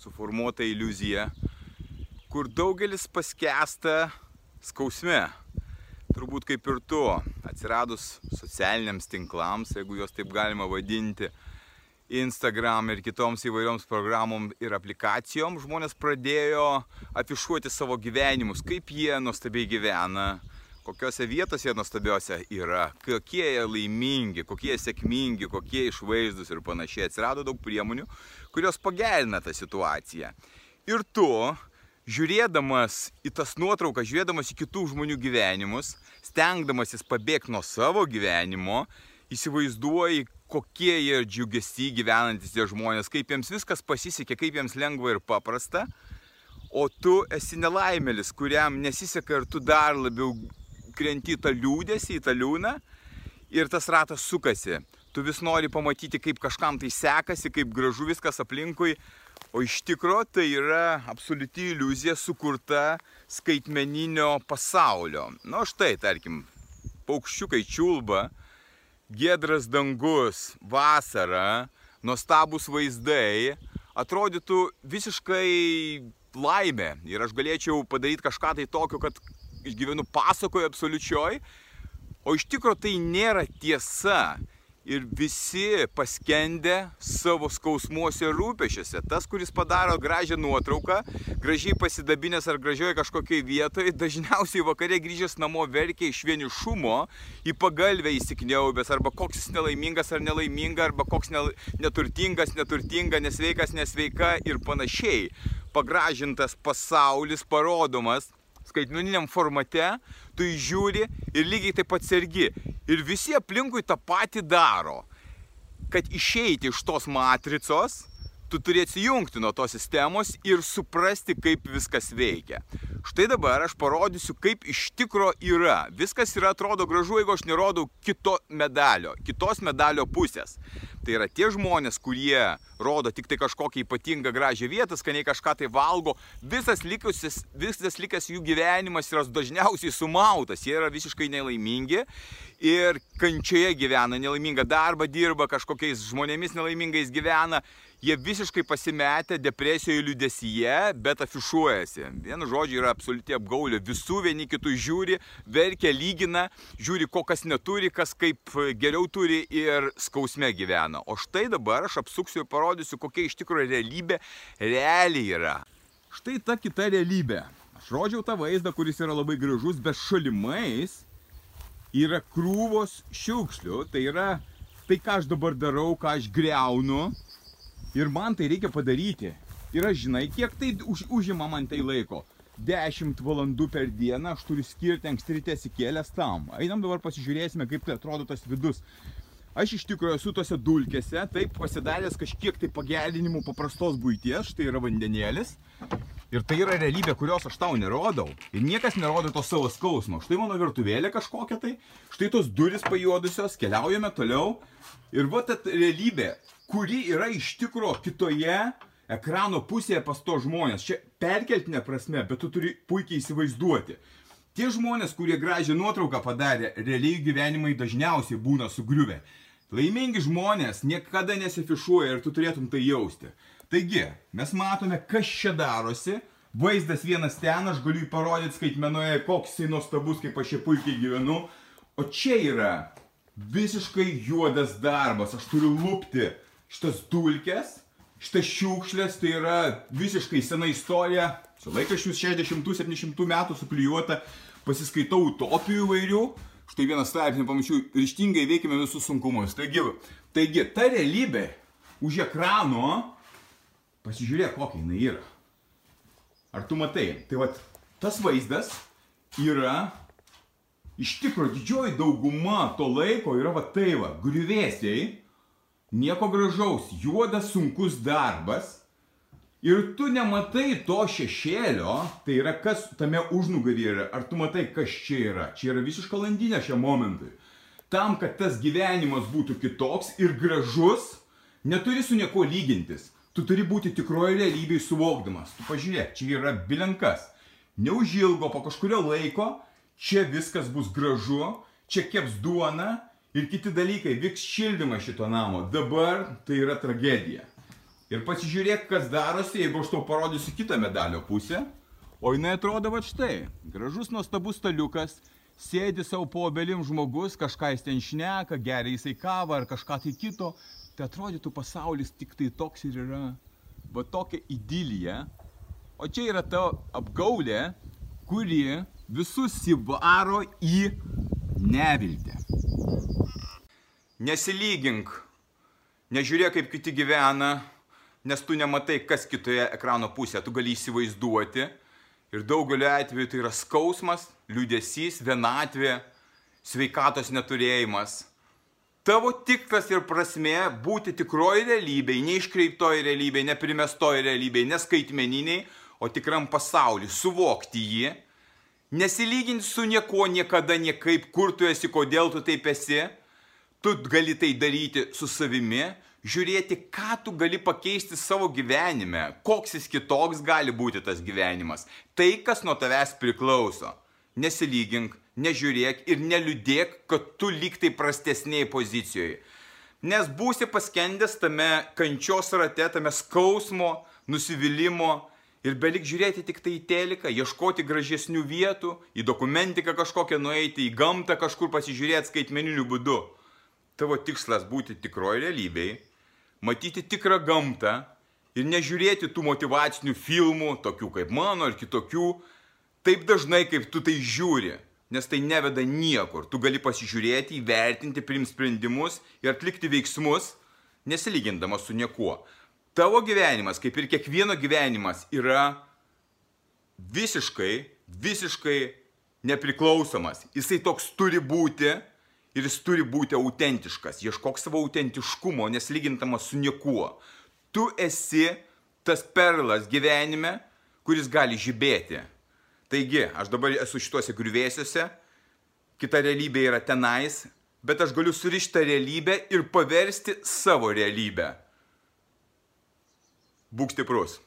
suformuota iliuzija, kur daugelis paskesta skausme. Turbūt kaip ir tu, atsiradus socialiniams tinklams, jeigu juos taip galima vadinti, Instagram ir kitoms įvairioms programom ir aplikacijom, žmonės pradėjo afišuoti savo gyvenimus, kaip jie nuostabiai gyvena, kokiose vietose jie nuostabiausia yra, kokie jie laimingi, kokie jie sėkmingi, kokie išvaizdus ir panašiai. Atsirado daug priemonių, kurios pagerina tą situaciją. Ir tu, žiūrėdamas į tas nuotraukas, žiūrėdamas į kitų žmonių gyvenimus, stengdamasis pabėgti nuo savo gyvenimo, įsivaizduoji, kokie jie džiugesti gyvenantis tie žmonės, kaip jiems viskas pasisekė, kaip jiems lengva ir paprasta, o tu esi nelaimėlis, kuriam nesiseka ir tu dar labiau krenti į tą liūdėsi, į tą liūną ir tas ratas sukasi. Tu vis nori pamatyti, kaip kažkam tai sekasi, kaip gražu viskas aplinkui, o iš tikro tai yra absoliuti iliuzija sukurta skaitmeninio pasaulio. Na nu, štai, tarkim, paukščiukai čiulba, giedras dangus, vasara, nuostabus vaizdai, atrodytų visiškai laimė ir aš galėčiau padaryti kažką tai tokio, kad išgyvenu pasakoje absoliučioj, o iš tikro tai nėra tiesa. Ir visi paskendę savo skausmuose rūpešiuose. Tas, kuris padaro gražią nuotrauką, gražiai pasidabinės ar gražioje kažkokiai vietoje, dažniausiai vakarė grįžęs namo verkia iš vienišumo, į pagalbę įsikniaubęs, arba koks jis nelaimingas ar nelaiminga, arba koks neturtingas, neturtinga, nesveikas, nesveika ir panašiai. Pagražintas pasaulis parodomas skaitmeniniam formate, tu įžiūri ir lygiai taip pat sergi. Ir visi aplinkui tą patį daro. Kad išeiti iš tos matricos, tu turi atsijungti nuo tos sistemos ir suprasti, kaip viskas veikia. Štai dabar aš parodysiu, kaip iš tikro yra. Viskas yra atrodo gražu, jeigu aš nerodau kito medalio, kitos medalio pusės. Tai yra tie žmonės, kurie rodo tik tai kažkokią ypatingą gražią vietą, skaniai kažką tai valgo, visas likusis, visas likęs jų gyvenimas yra dažniausiai sumautas, jie yra visiškai nelaimingi ir kančioje gyvena, nelaimingą darbą dirba, kažkokiais žmonėmis nelaimingais gyvena, jie visiškai pasimetę depresijoje, liudesyje, bet afišuojasi. Vienu žodžiu yra absoliuti apgaulė, visų vieni kitų žiūri, verkia, lygina, žiūri, ko kas neturi, kas kaip geriau turi ir skausme gyvena. O štai dabar aš apsuksiu ir parodysiu, kokia iš tikrųjų realybė realiai yra. Štai ta kita realybė. Aš rodžiau tą vaizdą, kuris yra labai gražus, bet šalimais yra krūvos šiukšlių. Tai yra tai, ką aš dabar darau, ką aš greunu, Ir man tai reikia padaryti. Ir aš žinai, kiek tai už, užima man tai laiko. 10 valandų per dieną aš turiu skirti anksti ryte atsikėlęs tam. Einam dabar pasižiūrėsime, kaip tai atrodo tas vidus. Aš iš tikrųjų esu tose dulkėse, taip pasidaręs kažkiek tai pagerinimų paprastos būties, štai yra vandenėlis. Ir tai yra realybė, kurios aš tau nerodau. Ir niekas nerodo to savo skausmo. Štai mano virtuvėlė kažkokia tai, štai tos duris pajuodusios, keliaujame toliau. Ir va ta realybė, kuri yra iš tikro kitoje ekrano pusėje pas to žmonės. Čia perkeltinė prasme, bet tu turi puikiai įsivaizduoti. Tie žmonės, kurie gražią nuotrauką padarė, realiai gyvenimai dažniausiai būna sugriuvę. Laimingi žmonės niekada nesifišuoja ir tu turėtum tai jausti. Taigi, mes matome, kas čia darosi. Vaizdas vienas ten, aš galiu parodyti skaitmenoje, koks jisai nuostabus, kaip aš čia puikiai gyvenu. O čia yra visiškai juodas darbas. Aš turiu lūpti šitas dulkes, šitas šiukšlės, tai yra visiškai sena istorija, su laikraščius 60-70 metų suklijuota, pasiskaitau utopijų įvairių, štai vieną straipsnį pamačiau, ryštingai veikime visus sunkumus. Taigi, taigi, ta realybė už ekrano, pasižiūrėk, kokia jinai yra. Ar tu matai? Tai va, tas vaizdas yra iš tikrųjų didžioji dauguma to laiko yra va tai va, griuvėsiai, nieko gražaus, juodas sunkus darbas, Ir tu nematai to šešėlio, tai yra kas tame užnugarį yra, ar tu matai, kas čia yra. Čia yra visiška landinė šiam momentui. Tam, kad tas gyvenimas būtų kitoks ir gražus, neturi su nieko lygintis. Tu turi būti tikroje realybėje suvokdamas. Tu pažiūrėk, čia yra bilenkas. Neužilgo, po kažkurio laiko, čia viskas bus gražu, čia keps duona ir kiti dalykai, vyks šildymas šito namo. Dabar tai yra tragedija. Ir pasižiūrėk, kas darosi, jeigu aš tau parodysiu kitą medalio pusę. O jinai atrodo va štai. Gražus nuostabus staliukas, sėdi savo po obelim žmogus, kažką jis ten šneka, geria jisai kavą ar kažką tai kito. Tai atrodytų pasaulis tik tai toks ir yra. Va tokia idilija. O čia yra ta apgaulė, kuri visus įvaro į neviltę. Nesilygink, nežiūrėk, kaip kiti gyvena, nes tu nematai, kas kitoje ekrano pusėje, tu gali įsivaizduoti. Ir daugeliu atveju tai yra skausmas, liūdėsys, vienatvė, sveikatos neturėjimas. Tavo tikras ir prasme būti tikroji realybėje, neiškreiptoji realybėje, neprimestoji realybėje, neskaitmeniniai, o tikram pasauliu, suvokti jį, nesilyginti su niekuo niekada, niekaip, kur tu esi, kodėl tu taip esi, tu gali tai daryti su savimi, žiūrėti, ką tu gali pakeisti savo gyvenime, koks jis kitoks gali būti tas gyvenimas. Tai, kas nuo tavęs priklauso. Nesilygink, nežiūrėk ir neliūdėk, kad tu liktai prastesnėje pozicijoje. Nes būsi paskendęs tame kančios rate, tame skausmo, nusivylimimo ir belik žiūrėti tik tai į teliką, ieškoti gražesnių vietų, į dokumentiką kažkokią nueiti, į gamtą kažkur pasižiūrėti skaitmeniniu būdu. Tavo tikslas būti tikroji realybėje matyti tikrą gamtą ir nežiūrėti tų motivacinių filmų, tokių kaip mano ir kitokių, taip dažnai, kaip tu tai žiūri, nes tai neveda niekur. Tu gali pasižiūrėti, įvertinti, priimti sprendimus ir atlikti veiksmus, nesilygindamas su niekuo. Tavo gyvenimas, kaip ir kiekvieno gyvenimas, yra visiškai, visiškai nepriklausomas. Jisai toks turi būti ir jis turi būti autentiškas. Ieškok savo autentiškumo, neslygintamas su niekuo. Tu esi tas perlas gyvenime, kuris gali žibėti. Taigi, aš dabar esu šituose griuvėsiuose, kita realybė yra tenais, bet aš galiu surišti tą realybę ir paversti savo realybę. Būk stiprus.